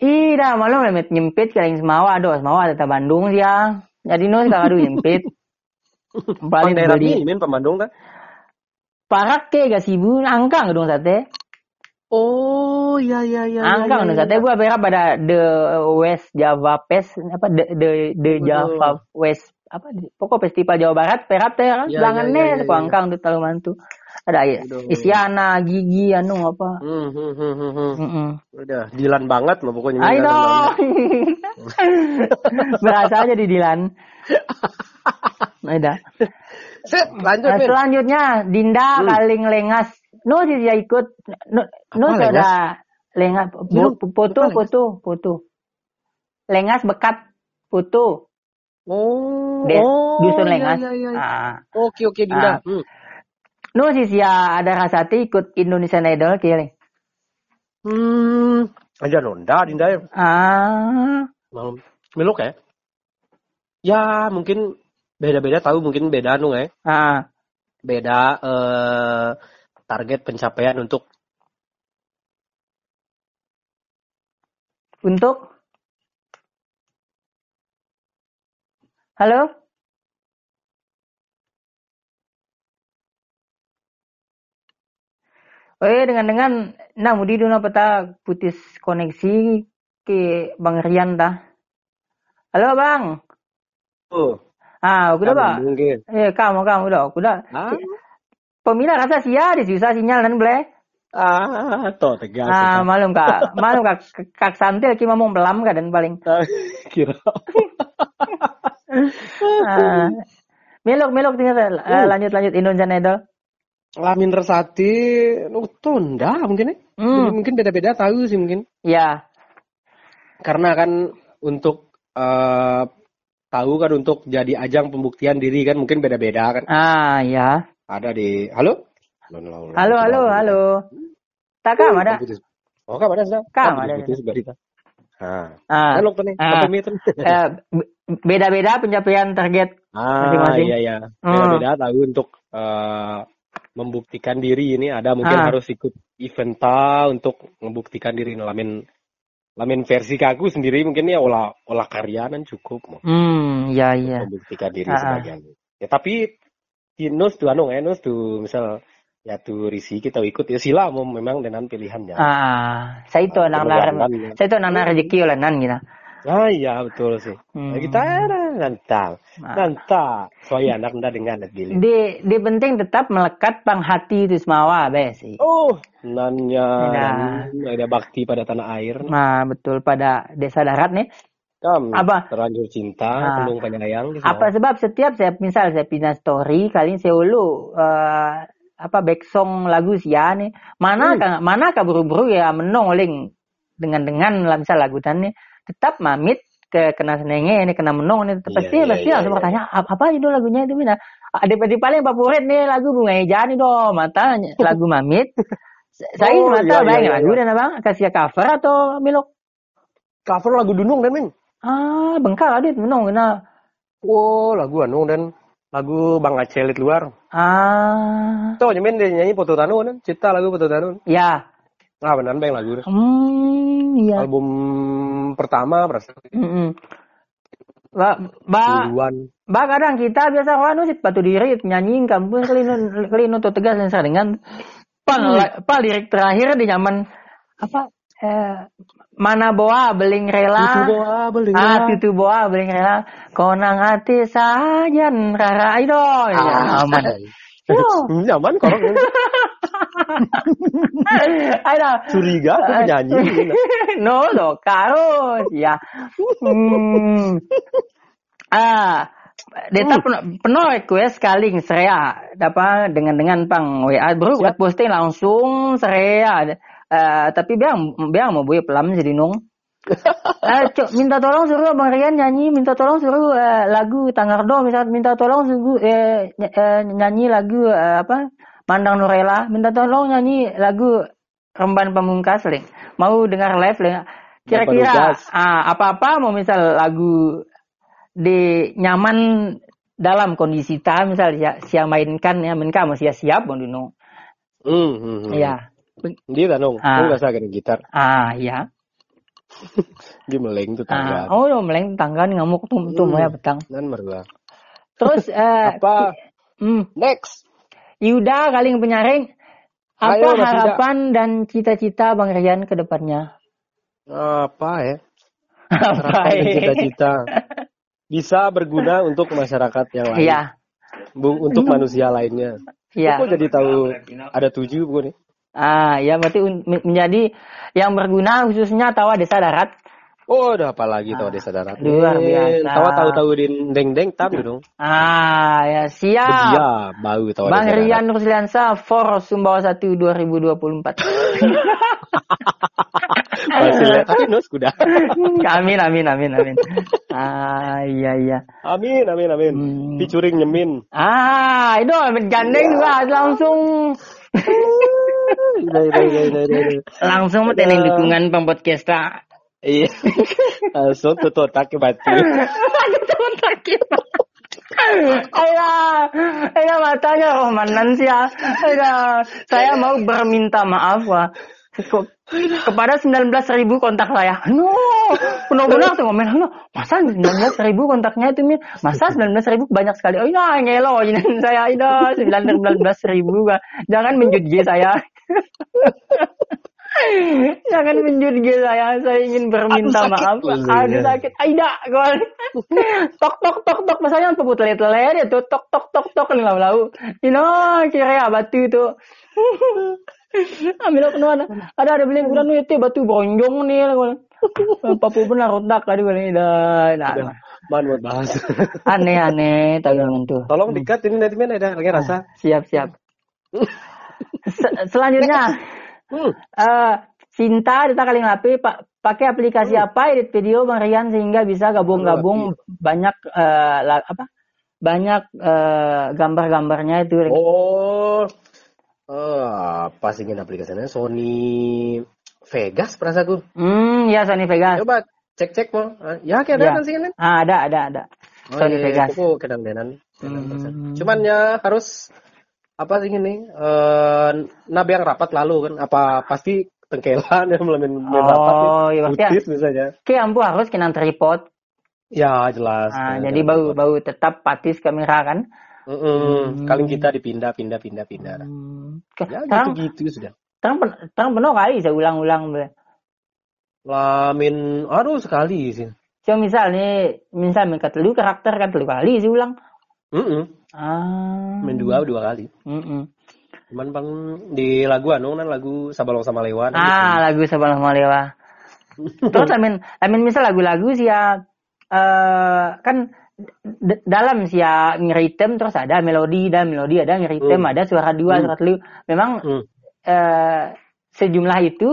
Ida malam lemet nyempit kaling semawa aduh semawa ada Bandung sia. Jadi no sekarang aduh nyempit. Paling daerah ini min Pemandung ta. Parak ke gak sibuk angkang dong sate. Oh, iya iya iya. Angkang dong sate gua berapa pada the West Java Fest apa the the, the Java West apa pokok festival Jawa Barat perap teh kan Ya, jangan ya, ya, nih ya, ya. angkang tuh tahu mantu ada ya Aduh. Isyana Gigi anu apa Hmm, hmm, hmm, hmm. Mm-mm. Udah, Dilan banget mah pokoknya. I know. Berasa aja di Dilan. Udah. Sip, lanjut Nah, Min. selanjutnya Dinda Hmm. Kaling Lengas. No dia ikut. No, no ada Lengas. Bu- Foto, Lengas? foto, foto. Lengas bekat foto. Oh, Des- oh, Dusun iya, Lengas. iya, iya. Ah. Oke oke Dinda. Ah. Hmm. No sih ya ada rasati ikut Indonesian Idol kira. Hmm. Aja nonda Dinda ya. Ah. Malam. Meluk ya? Ya mungkin beda-beda tahu mungkin beda anu ya. Ah, Beda eh, target pencapaian untuk untuk Halo? Oh iya, dengan dengan nah mudi dulu peta putus koneksi ke Bang Rian dah. Halo Bang. oh, Ah, udah Pak. mungkin. Eh, kamu kamu udah, udah. Ah, Pemila rasa sia di susah sinyal dan boleh. ah, toh tegas. Ah, malum kak, malum kak, kak santil ki ngomong belam kak dan paling. Kira. Ah, melok melok tinggal eh, lanjut lanjut Indonesian Idol. Lamin Resati, nu tunda mungkin ya. Hmm, mungkin beda-beda tahu sih mungkin. ya, Karena kan untuk eh, tahu kan untuk jadi ajang pembuktian diri kan mungkin beda-beda kan. ah ya. Ada di halo? Halo halo halo. Tak kam ada? Oh, kam ada sudah. Kam Oh, ada. Ah, Ah. meter? eh, be- beda-beda pencapaian target. Ah, Masing-masing. iya iya. Hmm. Beda-beda tahu untuk eh, membuktikan diri ini ada mungkin Ah. harus ikut event ta untuk membuktikan diri lamin lamin versi kaku sendiri mungkin ya olah olah karyanan cukup mau Hmm, ya ya. membuktikan diri Ah, ah. sebagai ya tapi di nus tuh anu eh nus tuh misal ya tuh risi kita ikut ya sila mau memang dengan pilihannya Ah, saya itu Ah, nang nar, saya itu nang rezeki oleh nan gitu. Ah iya betul sih Hmm. Nah, kita nantang Ah. nantang soalnya anak nda dengan dili Di, di penting tetap melekat pang hati itu semawa be sih. Oh, nanya Nah. ada bakti pada tanah air. Nah, betul pada desa darat nih. Kam Apa? terlanjur cinta, Ah. penuh penyayang. di Apa sebab setiap saya misal saya pindah story kali ini saya ulu eh, apa back song lagu sia nih mana Hmm. mana ka buru-buru ya menongoling dengan dengan lah misal lagu dan nih tetap mamit ke kena senenge ini kena menong nih Iya, pasti iya, pasti iya, langsung iya. bertanya apa, apa itu lagunya itu mina ada di paling favorit nih lagu bunga hijau dong mata lagu mamit saya Oh, mata iya, bayang iya, lagu iya. dan abang kasih cover atau milok Cover lagu Dunung dan Min. ah bengkal adit menong nah Oh, lagu anu dan lagu Bang Acelit luar. ah Tuh nyemin dia nyanyi foto tanu kan, cipta lagu foto tanu. ya Ah benar bang lagu. Hmm, iya. Album pertama berasa Mm-mm. Ba, ba, duluan. ba kadang kita biasa wanu sih batu diri nyanyi kampung kelino kelino tuh tegas dan dengan pang la- pa lirik terakhir di zaman apa eh, mana boa beling rela Itu doa beling. ah itu boa beling rela konang hati sajan rara itu ya Ah. aman Yo. Nyaman kok. Ayo. Curiga aku penyanyi. no lo karo ya hmm. ah Deta penuh, penuh request kali serea dapat dengan dengan pang WA bro buat posting langsung serea Eh, tapi biang biang mau buat pelam jadi nung eh cok minta tolong suruh bang Rian nyanyi minta tolong suruh eh, lagu Tangardo misal minta tolong suruh ny- eh, nyanyi lagu eh, apa Mandang Nurela minta tolong nyanyi lagu Remban Pamungkas link mau dengar live link kira-kira ah, apa-apa mau misal lagu di nyaman dalam kondisi ta misal ya siang mainkan ya mainkan mau siap-siap mau dino Hmm, hmm, hmm. ya Dia tanong, Ah. aku nggak sakit gitar. ah ya Dia meleng tuh ah tangga. oh udah meleng tangga nih ngamuk tuh tuh Hmm. ya petang Nan merba. terus eh Apa? hmm, Next. Yuda kali yang penyaring apa Ayo, Yuda. harapan dan cita-cita Bang Rian ke depannya Apa ya? apa Harapan dan cita-cita. Bisa berguna untuk masyarakat yang lain. iya Bu, untuk manusia lainnya. iya Kok jadi tahu ada tujuh buku nih? ah ya berarti menjadi yang berguna khususnya tawa desa darat Oh, udah apa lagi tahu desa darat? luar biasa. Tahu tahu tahu di deng deng tam dong. ah ya siap Bedia bau tahu Bang. Rian Rusliansa for Sumbawa 1 2024 Masih lihat tapi nus kuda. amin amin amin amin ah iya iya Amin amin amin. Hmm. Featuring nyemin. ah itu gandeng juga langsung langsung Ada. tening dukungan pempodcasta Iya. Langsung tutup otak ke batu. Teman sakit. Ayah, ayah matanya romanan sih ya. Ayah, saya mau berminta maaf wah. Ke- kepada 19 ribu kontak saya. No, benar-benar tuh ngomel. No, masa 19 ribu kontaknya itu Min? Masa 19 ribu banyak sekali. Oh iya, ngelo saya itu 19 ribu. Jangan menjudge saya. Jangan menjudge saya. Saya ingin berminta Aduh, maaf. Aduh sakit. Aida, gol. tok tok tok tok masanya puput lele itu tok tok tok tok nih lau Ino kira ya batu itu. Ambil aku ada ada ada beli kurang itu batu bronjong nih gol. Papu benar otak tadi gol ini dah. Nah, Man buat bahas. aneh aneh tayangan tuh. Tolong dikat ini nanti men ada lagi rasa. Siap siap. Se- selanjutnya Hmm. eh Cinta kita kali ngapi pak pakai aplikasi apa edit video Bang Rian sehingga bisa gabung-gabung banyak eh, la- apa banyak eh, gambar-gambarnya itu Oh. Eh, apa sih ini aplikasinya? Sony Vegas perasaku. hmm ya Sony Vegas Coba cek-cek mau. Ah, Ya kayak ada Ya. kan sih kan? ah, ada ada ada Sony Vegas Aku kadang denan. Hmm. Cuman ya harus apa sih ini? Eh nabi yang rapat lalu kan? Apa pasti tengkelan ya melamin main rapat oh iya pasti ya. Putis misalnya. Oke, ampu harus kena tripod. Ya jelas. Nah, Ya, jadi bau bau tetap patis kamera kan. Mm-mm. Kali kita dipindah pindah pindah pindah. Hmm. Ya Terang, gitu-gitu sudah. terang, terang penuh kali saya ulang-ulang. Lamin, aduh sekali sih. So misal nih, misal main katelu karakter katelu kali sih ulang. Mm-mm. Ah. Main dua dua kali. Mm-mm. Cuman bang di lagu anu kan lagu Sabalong sama Lewan. Ah, lagu Sabang Malewa. Terus amin, amin misal lagu-lagu sih ya eh kan dalam sih ya ngeritem terus ada melodi dan melodi ada ngeritem Hmm. ada suara dua Hmm. suara telu. Memang Hmm. eh sejumlah itu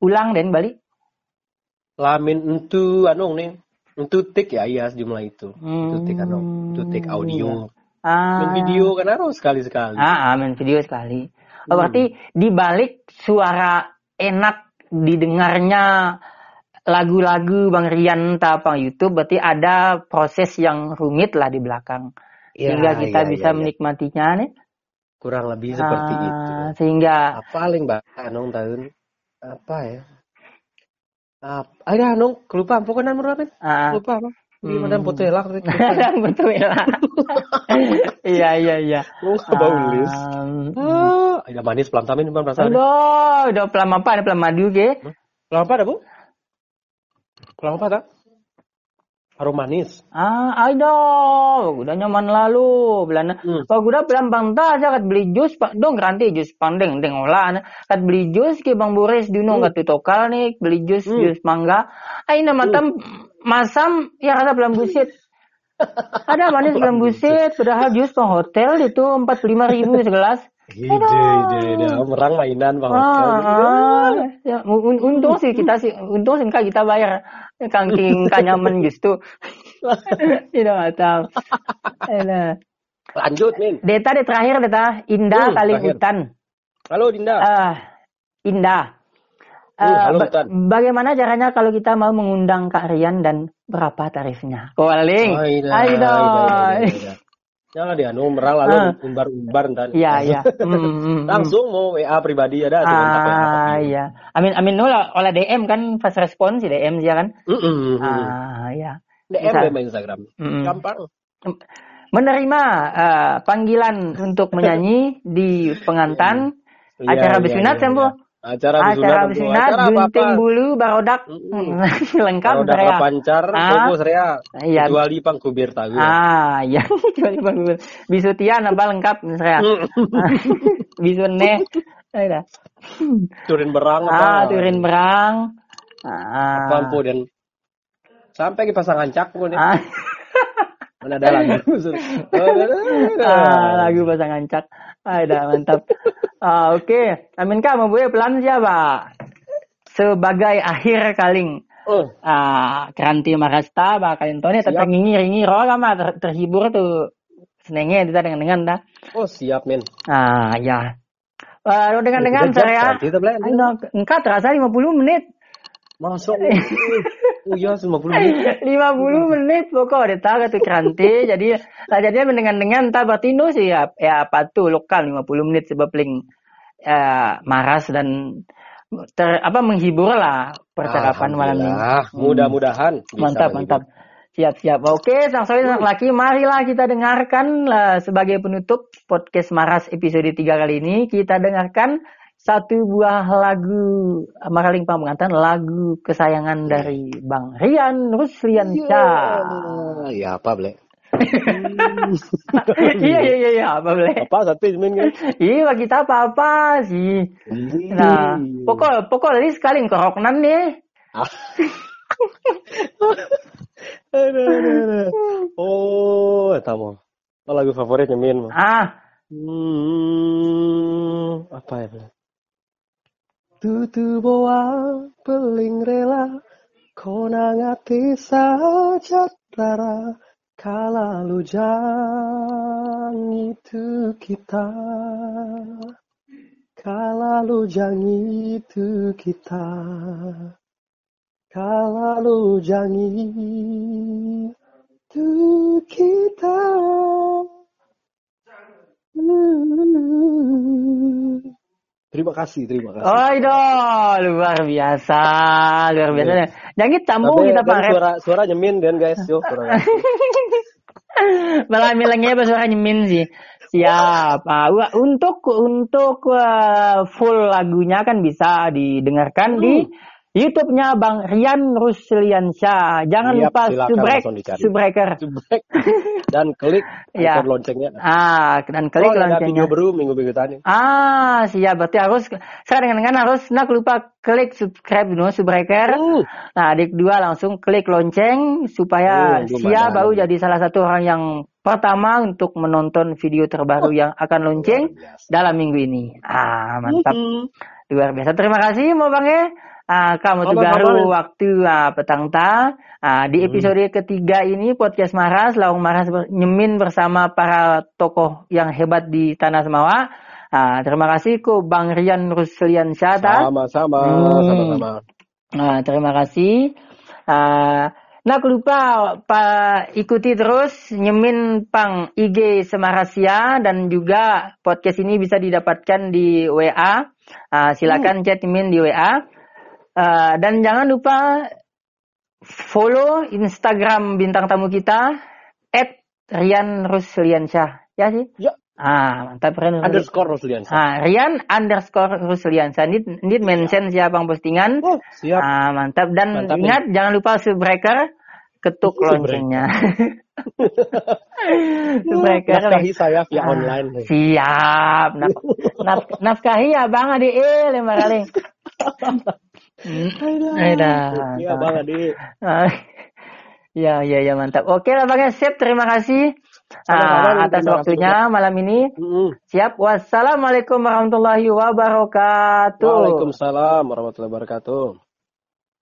ulang dan balik. Lamin entu anu nih. Entu tik ya iya sejumlah itu. Entu tik anu, entu tik Hmm, audio. Ah. Main video kan harus sekali-sekali. Ah, ah, main video sekali. Oh, Hmm. berarti di balik suara enak didengarnya lagu-lagu Bang Rian tapang YouTube berarti ada proses yang rumit lah di belakang. Ya, sehingga kita ya, bisa ya, ya. menikmatinya nih. Kurang lebih seperti Ah, itu. Sehingga Apa paling mbak Anong tahun apa ya? Apa? Ada Anong kelupaan pokoknya menurut ah, Lupa apa? Di Hmm. mana foto elak betul ya. iya iya iya. Lu baulis. Um, Ah, ada manis pelan tamin bukan perasaan. Aduh, udah pelam apa? Ada pelam madu ke? Pelan apa ada, Bu? Pelan apa tak? Harum manis. Ah, aduh, udah nyaman lalu. Belanda. Hmm. Kalau udah pelan bang ta, saya kat beli jus, pak dong garanti jus pandeng, deng olah. Kat beli jus ke bang Boris dulu Hmm. kat tutokal nih, beli jus Hmm. jus mangga. Aina matam masam ya kata pelan busit. Ada manis pelan busit, padahal jus pang hotel itu empat puluh lima ribu segelas. Ide, ide, ide. Merang mainan bang. Ah, ah. Ya, un- untung sih kita sih, untung sih kita bayar kangking kanyaman gitu. Tidak tahu. Lanjut, Min. Data di terakhir data Indah Hmm, kali terakhir. hutan. Halo, Dinda. Ah, Indah. Ah, halo, ba- bagaimana caranya kalau kita mau mengundang Kak Rian dan berapa tarifnya? Koaling. Oh, Ayo dong. Jangan dia anu lalu Ah. umbar-umbar ntar. Iya, iya. Hmm, hmm, hmm. Langsung mau WA pribadi ada tuh. Ah, iya. Amin, amin. Olah, olah DM kan fast response si DM sih kan? Mm-mm. Ah, iya. DM main Instagram. Mm-mm. Gampang. Menerima eh, panggilan untuk menyanyi di pengantan Iya, acara iya, Besunat iya, kan, Bu? Acara acara. Besunat, Acara gunting bulu, barodak, Mm-mm. lengkap Kalau udah saya. pancar, Ah. fokus rea. Iya. Kecuali pangkubir tahu. Ah, iya. Kecuali bang Bisu tian apa lengkap saya. Bisu ne. Turin berang Ah, apa? turin berang. Ah. Apa ampun, dan sampai ke pasangan cak pun ya. Ah, Mana ada lagu. ah, lagu pasangan cak. Ada mantap. Ah, oke. Amin kak mau boleh pelan siapa? Sebagai akhir kaling Oh, ah keranti marasta bakal Tony tetap Siap. ngingi ringi roh kama ter- terhibur tuh senengnya kita dengan dengan dah. oh siap men. Ah ya. Uh, dengan dengan Udah jam saya engkau terasa 50 menit. Masuk. oh iya 50 menit. 50 menit pokok ada tahu tuh keranti jadi lah jadi mendengar-dengar entah batino sih ya ya apa tuh lokal 50 menit sebab paling ya, maras dan ter, apa menghibur lah percakapan malam ini. Alhamdulillah. Mudah-mudahan. bisa Mantap, mantap. Siap, siap. Oke, sang sore, sang laki, marilah kita dengarkan lah, sebagai penutup podcast Maras episode 3 kali ini. Kita dengarkan satu buah lagu Maraling Pamungantan, lagu kesayangan dari Bang Rian Rusliansyah. Ya, apa, Ble? iya, iya, iya, iya, apa boleh. Apa satu Min kan? Iya, kita apa-apa sih. Nah, pokok pokok tadi sekali keroknan nih. Ah. Aduh, aduh, aduh. Oh, tamu. Oh, lagu favoritnya Min. Ah, Hmm, apa ya? Tutu boa peling rela konang ati saja rara kala lujang itu kita. Kala lujang itu kita. Kala lujang itu kita Terima kasih, terima kasih. oh itu luar biasa, luar biasa. Jangan tamu Tapi kita dan pakai. suara suara nyemin dan guys, yo. Malah milengnya suara nyemin sih. Siap. Wa- untuk untuk uh, full lagunya kan bisa didengarkan di YouTube-nya Bang Rian Rusliansyah. Jangan Siap, lupa subrek, subreker. Subrek. dan klik Ya. loncengnya. Ah, dan klik oh, ada loncengnya. video baru minggu-minggu tadi. Ah, siap. Berarti harus sekarang dengan harus nak lupa klik subscribe dulu subreker. Hmm. Nah, adik dua langsung klik lonceng supaya Oh, belum Sia ada. baru jadi salah satu orang yang pertama untuk menonton video terbaru yang akan lonceng dalam minggu ini. Ah, mantap. Hmm. Luar biasa. Terima kasih Mo Bang ya. Ah, kamu tuh baru waktu ah, petang ta. Ah, di episode ketiga ini podcast Maras, Laung Maras ber- nyemin bersama para tokoh yang hebat di Tanah Semawa. Ah, terima kasih ku Bang Rian Ruslian Syata. Sama-sama, Hmm. sama-sama. Nah, terima kasih. Ah, nah, lupa Pak ikuti terus nyemin pang IG Semarasia dan juga podcast ini bisa didapatkan di WA. Ah, silakan chat Min di WA. Ah, dan jangan lupa follow Instagram bintang tamu kita @rian Rusliansyah. Ya sih? Ya. Ah, mantap Rian Rusliansyah. Underscore Roslian. Ah, Rian underscore Rusliansyah. Ini, ini mention siapa yang postingan. Oh, siap. Ah, mantap dan Mantap, ingat jangan lupa subscriber ketuk loncengnya. subscriber. Nafkahi saya via Ah, online. Siap. Naf, naf- nafkahi ya Bang Adi eh lembar kali. Hmm, Aida. Iya, Bang Adi. Ah, Ya, ya, ya mantap. Oke lah Bang Sip, terima kasih Sama-sama, atas waktunya malam ini. Siap. Wassalamualaikum warahmatullahi wabarakatuh. Waalaikumsalam warahmatullahi wabarakatuh.